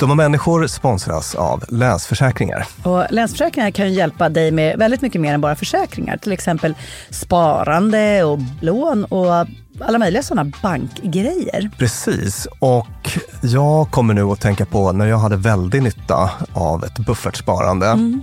De och människor sponsras av Länsförsäkringar. Och Länsförsäkringar kan hjälpa dig med väldigt mycket mer än bara försäkringar. Till exempel sparande och lån och alla möjliga sådana bankgrejer. Precis, och jag kommer nu att tänka på när jag hade väldigt nytta av ett buffertsparande. Mm.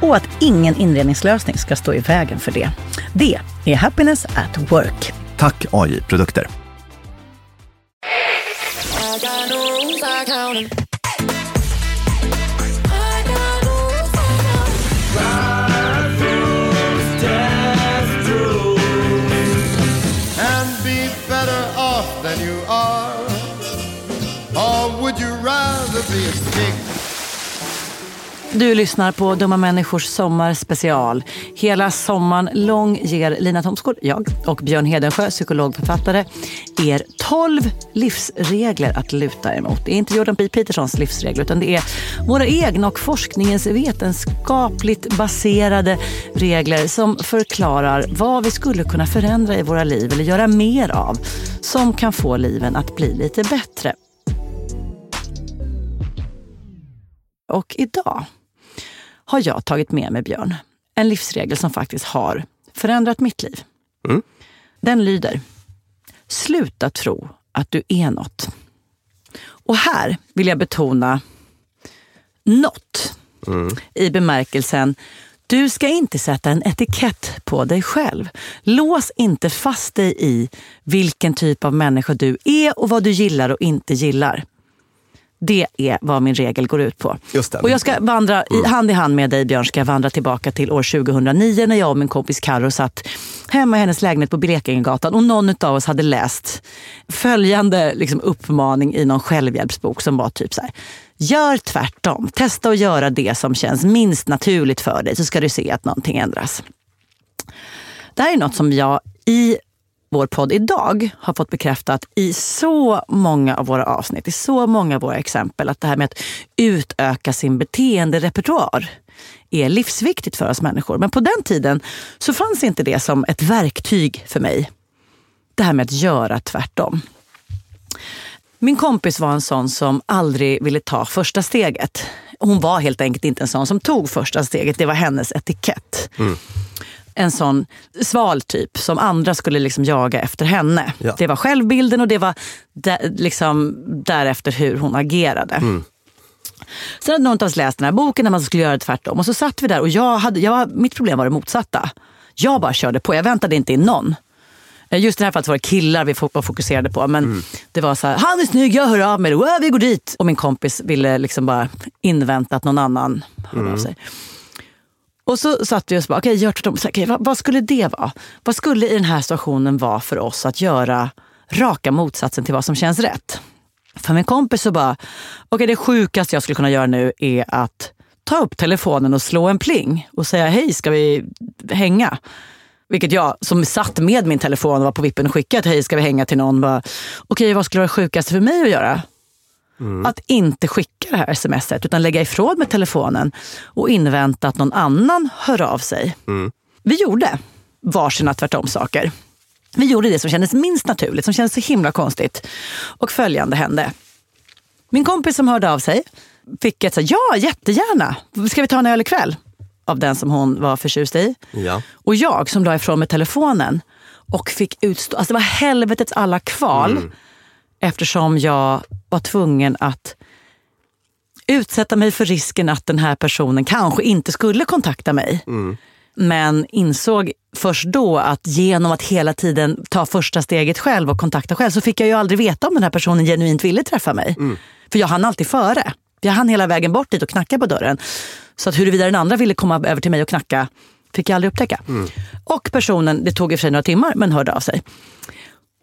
och att ingen inredningslösning ska stå i vägen för det. Det är Happiness at Work. Tack AI Produkter. be a stick du lyssnar på Dumma människors sommarspecial. Hela sommaren lång ger Lina Thomsgård, jag och Björn Hedensjö, psykologförfattare, er 12 livsregler att luta emot. Det är inte Jordan B. Petersons livsregler utan det är våra egna och forskningens vetenskapligt baserade regler som förklarar vad vi skulle kunna förändra i våra liv eller göra mer av som kan få liven att bli lite bättre. Och idag har jag tagit med mig, Björn, en livsregel som faktiskt har förändrat mitt liv. Mm. Den lyder, sluta tro att du är något. Och här vill jag betona något mm. i bemärkelsen Du ska inte sätta en etikett på dig själv. Lås inte fast dig i vilken typ av människa du är och vad du gillar och inte gillar. Det är vad min regel går ut på. Och jag ska vandra i, hand i hand med dig Björn, ska jag vandra tillbaka till år 2009 när jag och min kompis Carro satt hemma i hennes lägenhet på Blekingegatan och någon av oss hade läst följande liksom, uppmaning i någon självhjälpsbok som var typ så här. Gör tvärtom. Testa att göra det som känns minst naturligt för dig så ska du se att någonting ändras. Det här är något som jag i vår podd idag har fått bekräftat i så många av våra avsnitt, i så många av våra exempel, att det här med att utöka sin beteenderepertoar är livsviktigt för oss människor. Men på den tiden så fanns inte det som ett verktyg för mig. Det här med att göra tvärtom. Min kompis var en sån som aldrig ville ta första steget. Hon var helt enkelt inte en sån som tog första steget. Det var hennes etikett. Mm en sån sval typ som andra skulle liksom jaga efter henne. Ja. Det var självbilden och det var de, liksom därefter hur hon agerade. Mm. Sen hade någon av oss läst den här boken när man skulle göra det tvärtom. Och så satt vi där och jag hade, jag, mitt problem var det motsatta. Jag bara körde på, jag väntade inte in någon. Eh, just i det här fallet var det killar vi fokuserade på. Men mm. det var så här, han är snygg, jag hör av mig, vi går dit. Och min kompis ville liksom bara invänta att någon annan hörde mm. av sig. Och så satt vi och bara, okej, okay, gör tvärtom. Okay, vad, vad, skulle det vara? Vad skulle i den här situationen vara för oss att göra raka motsatsen till vad som känns rätt? För min kompis så bara, okej okay, det sjukaste jag skulle kunna göra nu är att ta upp telefonen och slå en pling och säga hej, ska vi hänga? Vilket jag som satt med min telefon och var på vippen och skickade hej, ska vi hänga till någon? Okej, okay, vad skulle vara det sjukaste för mig att göra? Mm. Att inte skicka det här smset utan lägga ifrån med telefonen och invänta att någon annan hör av sig. Mm. Vi gjorde varsina tvärtom-saker. Vi gjorde det som kändes minst naturligt, som kändes så himla konstigt. Och följande hände. Min kompis som hörde av sig fick ett så ja jättegärna, ska vi ta en öl ikväll? Av den som hon var förtjust i. Ja. Och jag som la ifrån mig telefonen och fick utstå, alltså det var helvetets alla kval. Mm eftersom jag var tvungen att utsätta mig för risken att den här personen kanske inte skulle kontakta mig. Mm. Men insåg först då att genom att hela tiden ta första steget själv och kontakta själv så fick jag ju aldrig veta om den här personen genuint ville träffa mig. Mm. För jag hann alltid före. Jag hann hela vägen bort dit och knacka på dörren. Så att huruvida den andra ville komma över till mig och knacka fick jag aldrig upptäcka. Mm. Och personen, det tog i och för sig några timmar, men hörde av sig.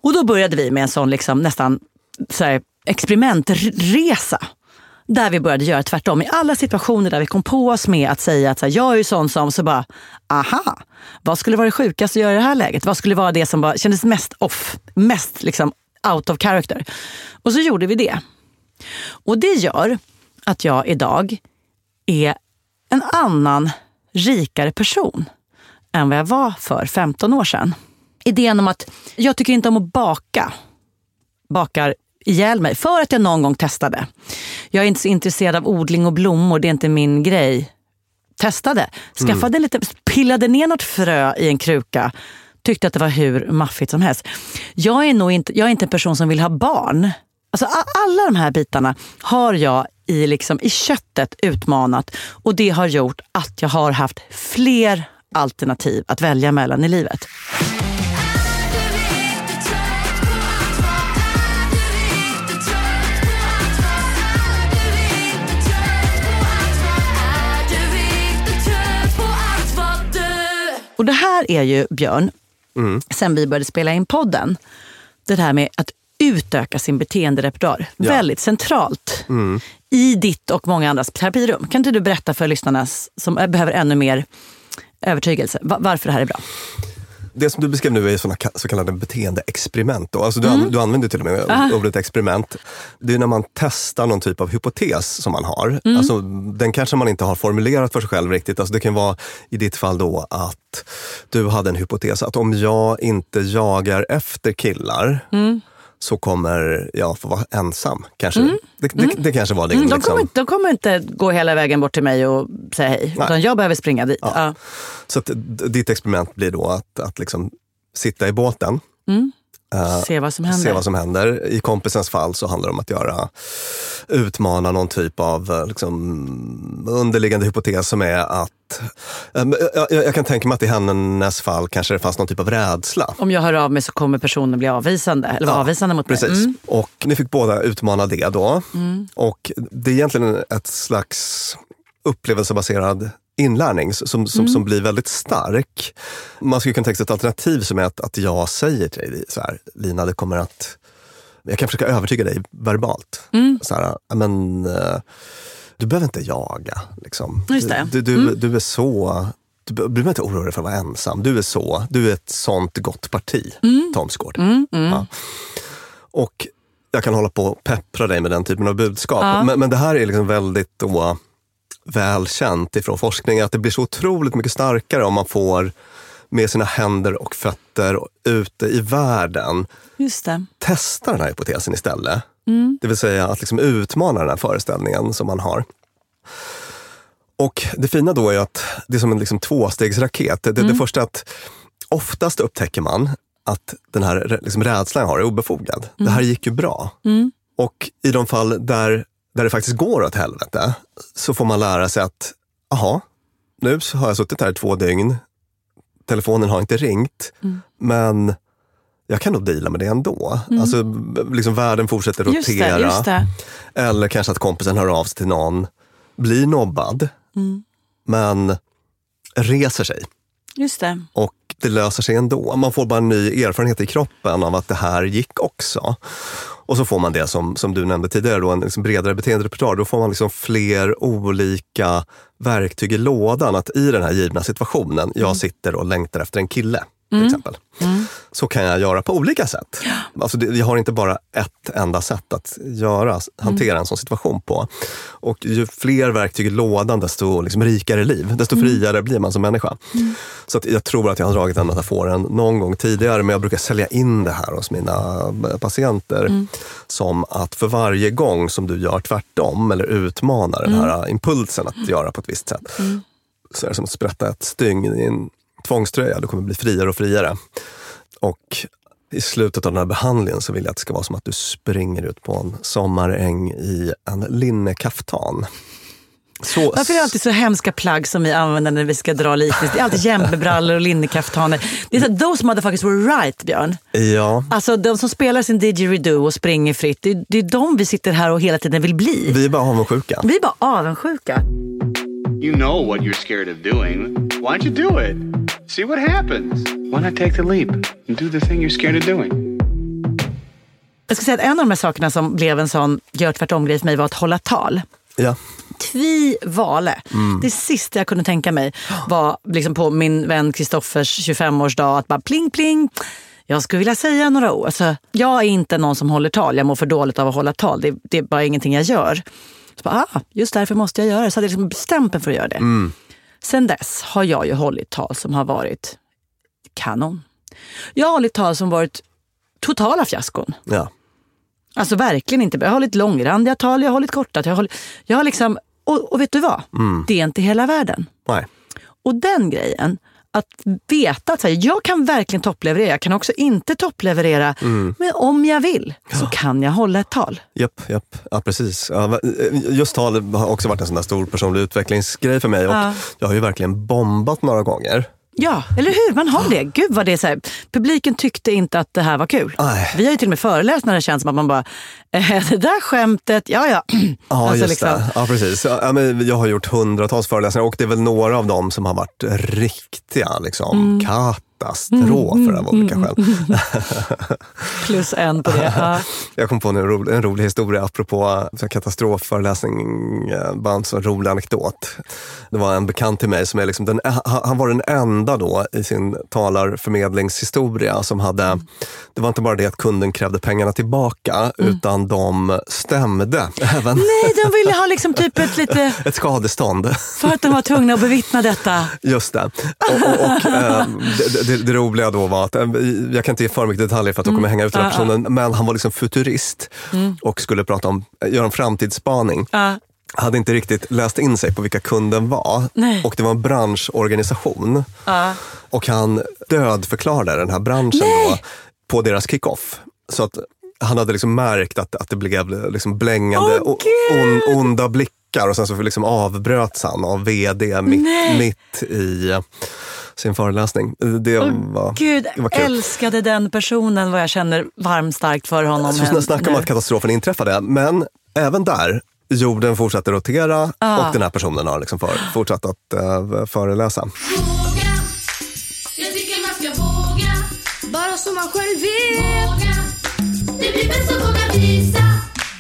Och då började vi med en sån liksom nästan så här, experimentresa. Där vi började göra tvärtom. I alla situationer där vi kom på oss med att säga att så här, jag är ju sån som, så bara, aha, vad skulle vara det sjukaste att göra i det här läget? Vad skulle vara det som bara, kändes mest off, mest liksom out of character? Och så gjorde vi det. Och det gör att jag idag är en annan, rikare person än vad jag var för 15 år sedan. Idén om att jag tycker inte om att baka. Bakar ihjäl mig för att jag någon gång testade. Jag är inte så intresserad av odling och blommor, det är inte min grej. Testade, skaffade mm. lite, pillade ner något frö i en kruka. Tyckte att det var hur maffigt som helst. Jag är, nog inte, jag är inte en person som vill ha barn. Alltså, alla de här bitarna har jag i, liksom, i köttet utmanat och det har gjort att jag har haft fler alternativ att välja mellan i livet. Här är ju, Björn, mm. sen vi började spela in podden, det här med att utöka sin beteenderepertoar. Ja. Väldigt centralt mm. i ditt och många andras terapirum. Kan inte du berätta för lyssnarna som behöver ännu mer övertygelse varför det här är bra? Det som du beskrev nu är såna så kallade beteendeexperiment. Då. Alltså du, mm. du använder till och med Aha. ordet experiment. Det är när man testar någon typ av hypotes som man har. Mm. Alltså, den kanske man inte har formulerat för sig själv riktigt. Alltså, det kan vara i ditt fall då att du hade en hypotes att om jag inte jagar efter killar mm så kommer jag få vara ensam. Kanske. Mm. Det, det, mm. det, kanske var det. Mm, de, liksom. kommer, de kommer inte gå hela vägen bort till mig och säga hej. Nej. Utan jag behöver springa dit. Ja. Ja. Så att, ditt experiment blir då att, att liksom sitta i båten Eh, se vad som händer. Se vad som händer. I kompisens fall så handlar det om att göra, utmana någon typ av eh, liksom, underliggande hypotes som är att eh, jag, jag, kan tänka mig att i hennes fall kanske det fanns någon typ av rädsla. Om jag hör av mig så kommer personen bli avvisande, eller ja, avvisande mot precis. mig. Mm. Och ni fick båda utmana det då. Mm. Och det är egentligen ett slags upplevelsebaserad inlärning som, som, mm. som blir väldigt stark. Man skulle kunna tänka sig ett alternativ som är att, att jag säger till dig, så här, Lina, det kommer att... Jag kan försöka övertyga dig verbalt. Mm. Så här, men, uh, du behöver inte jaga. Liksom. Du, du, mm. du är så... Du behöver inte oroa dig för att vara ensam. Du är så. Du är ett sånt gott parti, mm. Tomsgård. Mm, mm. Ja. Och jag kan hålla på och peppra dig med den typen av budskap. Ja. Men, men det här är liksom väldigt då välkänt ifrån forskning att det blir så otroligt mycket starkare om man får med sina händer och fötter ute i världen testa den här hypotesen istället. Mm. Det vill säga att liksom utmana den här föreställningen som man har. Och det fina då är att det är som en liksom tvåstegsraket. Det, mm. det första att oftast upptäcker man att den här liksom rädslan jag har är obefogad. Mm. Det här gick ju bra. Mm. Och i de fall där där det faktiskt går åt helvete, så får man lära sig att, aha, nu har jag suttit här i två dygn, telefonen har inte ringt, mm. men jag kan nog deala med det ändå. Mm. Alltså, liksom världen fortsätter rotera. Just det, just det. Eller kanske att kompisen hör av sig till någon, blir nobbad, mm. men reser sig. Just det. Och det löser sig ändå. Man får bara en ny erfarenhet i kroppen av att det här gick också. Och så får man det som, som du nämnde tidigare, då, en liksom bredare beteenderepertoar. Då får man liksom fler olika verktyg i lådan. Att i den här givna situationen, jag mm. sitter och längtar efter en kille till mm. exempel. Mm. Så kan jag göra på olika sätt. Alltså det, jag har inte bara ett enda sätt att göra, hantera mm. en sån situation på. Och ju fler verktyg i lådan, desto liksom rikare liv. Desto mm. friare blir man som människa. Mm. Så jag tror att jag har dragit den metaforen någon gång tidigare, men jag brukar sälja in det här hos mina eh, patienter. Mm. Som att för varje gång som du gör tvärtom eller utmanar den här impulsen att göra på ett visst sätt, så är det som att sprätta ett styng i en tvångströja. Du kommer bli friare och friare. Och i slutet av den här behandlingen så vill jag att det ska vara som att du springer ut på en sommaräng i en linnekaftan. Så... Varför är det alltid så hemska plagg som vi använder när vi ska dra liknelser? Det är alltid jämpebrallor och linnekaftaner. Det är så, those motherfuckers were right, Björn. Ja. Alltså de som spelar sin didgeridoo och springer fritt, det, det är de vi sitter här och hela tiden vill bli. Vi är bara avundsjuka. Vi är bara avundsjuka. You know what you're scared of doing. Why don't you do it? See what happens. Why not take the leap and do the thing you're scared of doing? Jag ska säga att en av de här sakerna som blev en sån gör tvärtom-grej för mig var att hålla tal. Ja. Tvivale. Mm. Det sista jag kunde tänka mig var liksom på min vän Kristoffers 25-årsdag att bara pling pling. Jag skulle vilja säga några ord. Alltså, jag är inte någon som håller tal. Jag mår för dåligt av att hålla tal. Det, det är bara ingenting jag gör. Så bara, ah, just därför måste jag göra det. Så hade jag liksom bestämt mig för att göra det. Mm. Sen dess har jag ju hållit tal som har varit kanon. Jag har hållit tal som varit totala fiaskon. Ja. Alltså verkligen inte. Jag har hållit långrandiga tal, jag har hållit korta. Jag har, hållit, jag har liksom, och, och vet du vad? Mm. Det är inte hela världen. Nej. Och den grejen att veta att här, jag kan verkligen toppleverera, jag kan också inte toppleverera. Mm. Men om jag vill så kan jag hålla ett tal. Japp, japp. Ja, precis. Ja, just tal har också varit en sån där stor personlig utvecklingsgrej för mig. Och ja. Jag har ju verkligen bombat några gånger. Ja, eller hur? Man har det. Gud vad det är så här. Publiken tyckte inte att det här var kul. Aj. Vi har ju till och med föreläst när det känns som att man bara, eh, det där skämtet, ja ja. Ja, alltså, just liksom. det. Ja, precis. Ja, men jag har gjort hundratals föreläsningar och det är väl några av dem som har varit riktiga liksom, mm. Katastrofer mm, av olika mm, skäl. Mm. Plus en på det. Ja. Jag kom på en rolig, en rolig historia apropå katastrofföreläsning, bara en rolig anekdot. Det var en bekant till mig som är liksom den, han var den enda då i sin talarförmedlingshistoria som hade, det var inte bara det att kunden krävde pengarna tillbaka, mm. utan de stämde även. Nej, de ville ha liksom typ ett lite... ett skadestånd. För att de var tvungna att bevittna detta. Just det. Och, och, och äh, det, det, det, roliga då var att, äh, jag kan inte ge för mycket detaljer för att mm. de kommer hänga ut den här personen, men han var liksom futurist mm. och skulle prata om, göra en framtidsspaning. Uh hade inte riktigt läst in sig på vilka kunden var. Nej. Och det var en branschorganisation. Uh. Och han dödförklarade den här branschen Nej. då på deras kickoff. Så att han hade liksom märkt att, att det blev liksom blängande, oh, on, onda blickar och sen så liksom avbröts han av vd mitt, mitt i sin föreläsning. Det var, Gud, det var kul. älskade den personen vad jag känner varmt starkt för honom. Så snacka om att katastrofen inträffade. Men även där, jorden fortsätter rotera Ah. och den här personen har liksom för, fortsatt att uh, föreläsa. Våga. Jag tycker man ska våga. Bara som man själv vill. Våga. Det blir bäst att våga visa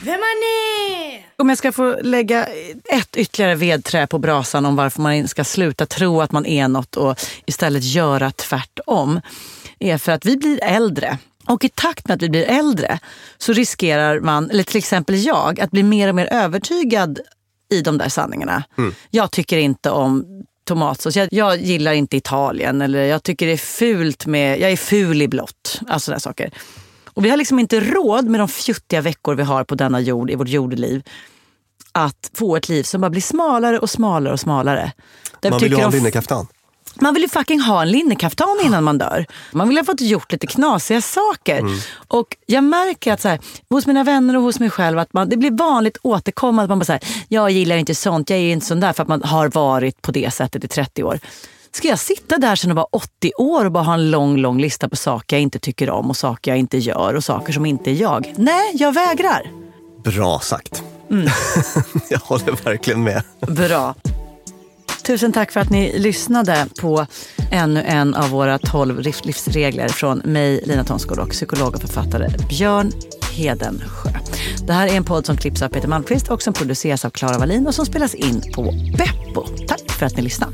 vem man är. Om jag ska få lägga ett ytterligare vedträ på brasan om varför man ska sluta tro att man är något och istället göra tvärtom. är för att vi blir äldre. Och i takt med att vi blir äldre så riskerar man, eller till exempel jag, att bli mer och mer övertygad i de där sanningarna. Jag tycker inte om tomatsås. Jag, jag gillar inte Italien. Eller jag tycker det är fult med, jag är ful i blått. Alltså sådana saker. Och vi har liksom inte råd med de fjuttiga veckor vi har på denna jord, i vårt jordeliv, att få ett liv som bara blir smalare och smalare och smalare. Där Man vill ju ha en linnekaftan. man vill ju fucking ha en linnekaftan innan man dör. Man vill ha fått gjort lite knasiga saker. Och jag märker att så här, hos mina vänner och hos mig själv att man, det blir vanligt återkommande att man bara säger jag gillar inte sånt, jag är inte sån där för att man har varit på det sättet i 30 år. Ska jag sitta där sen och vara 80 år och bara ha en lång, lång lista på saker jag inte tycker om och saker jag inte gör och saker som inte är jag? Nej, jag vägrar. Bra sagt. Mm. jag håller verkligen med. Bra. Tusen tack för att ni lyssnade på ännu en av våra 12 livs- livsregler från mig, Lina Thomsgård och psykolog och författare Björn Hedensjö. Det här är en podd som klipps av Peter Malmqvist och som produceras av Klara Wallin och som spelas in på Beppo. Tack för att ni lyssnade.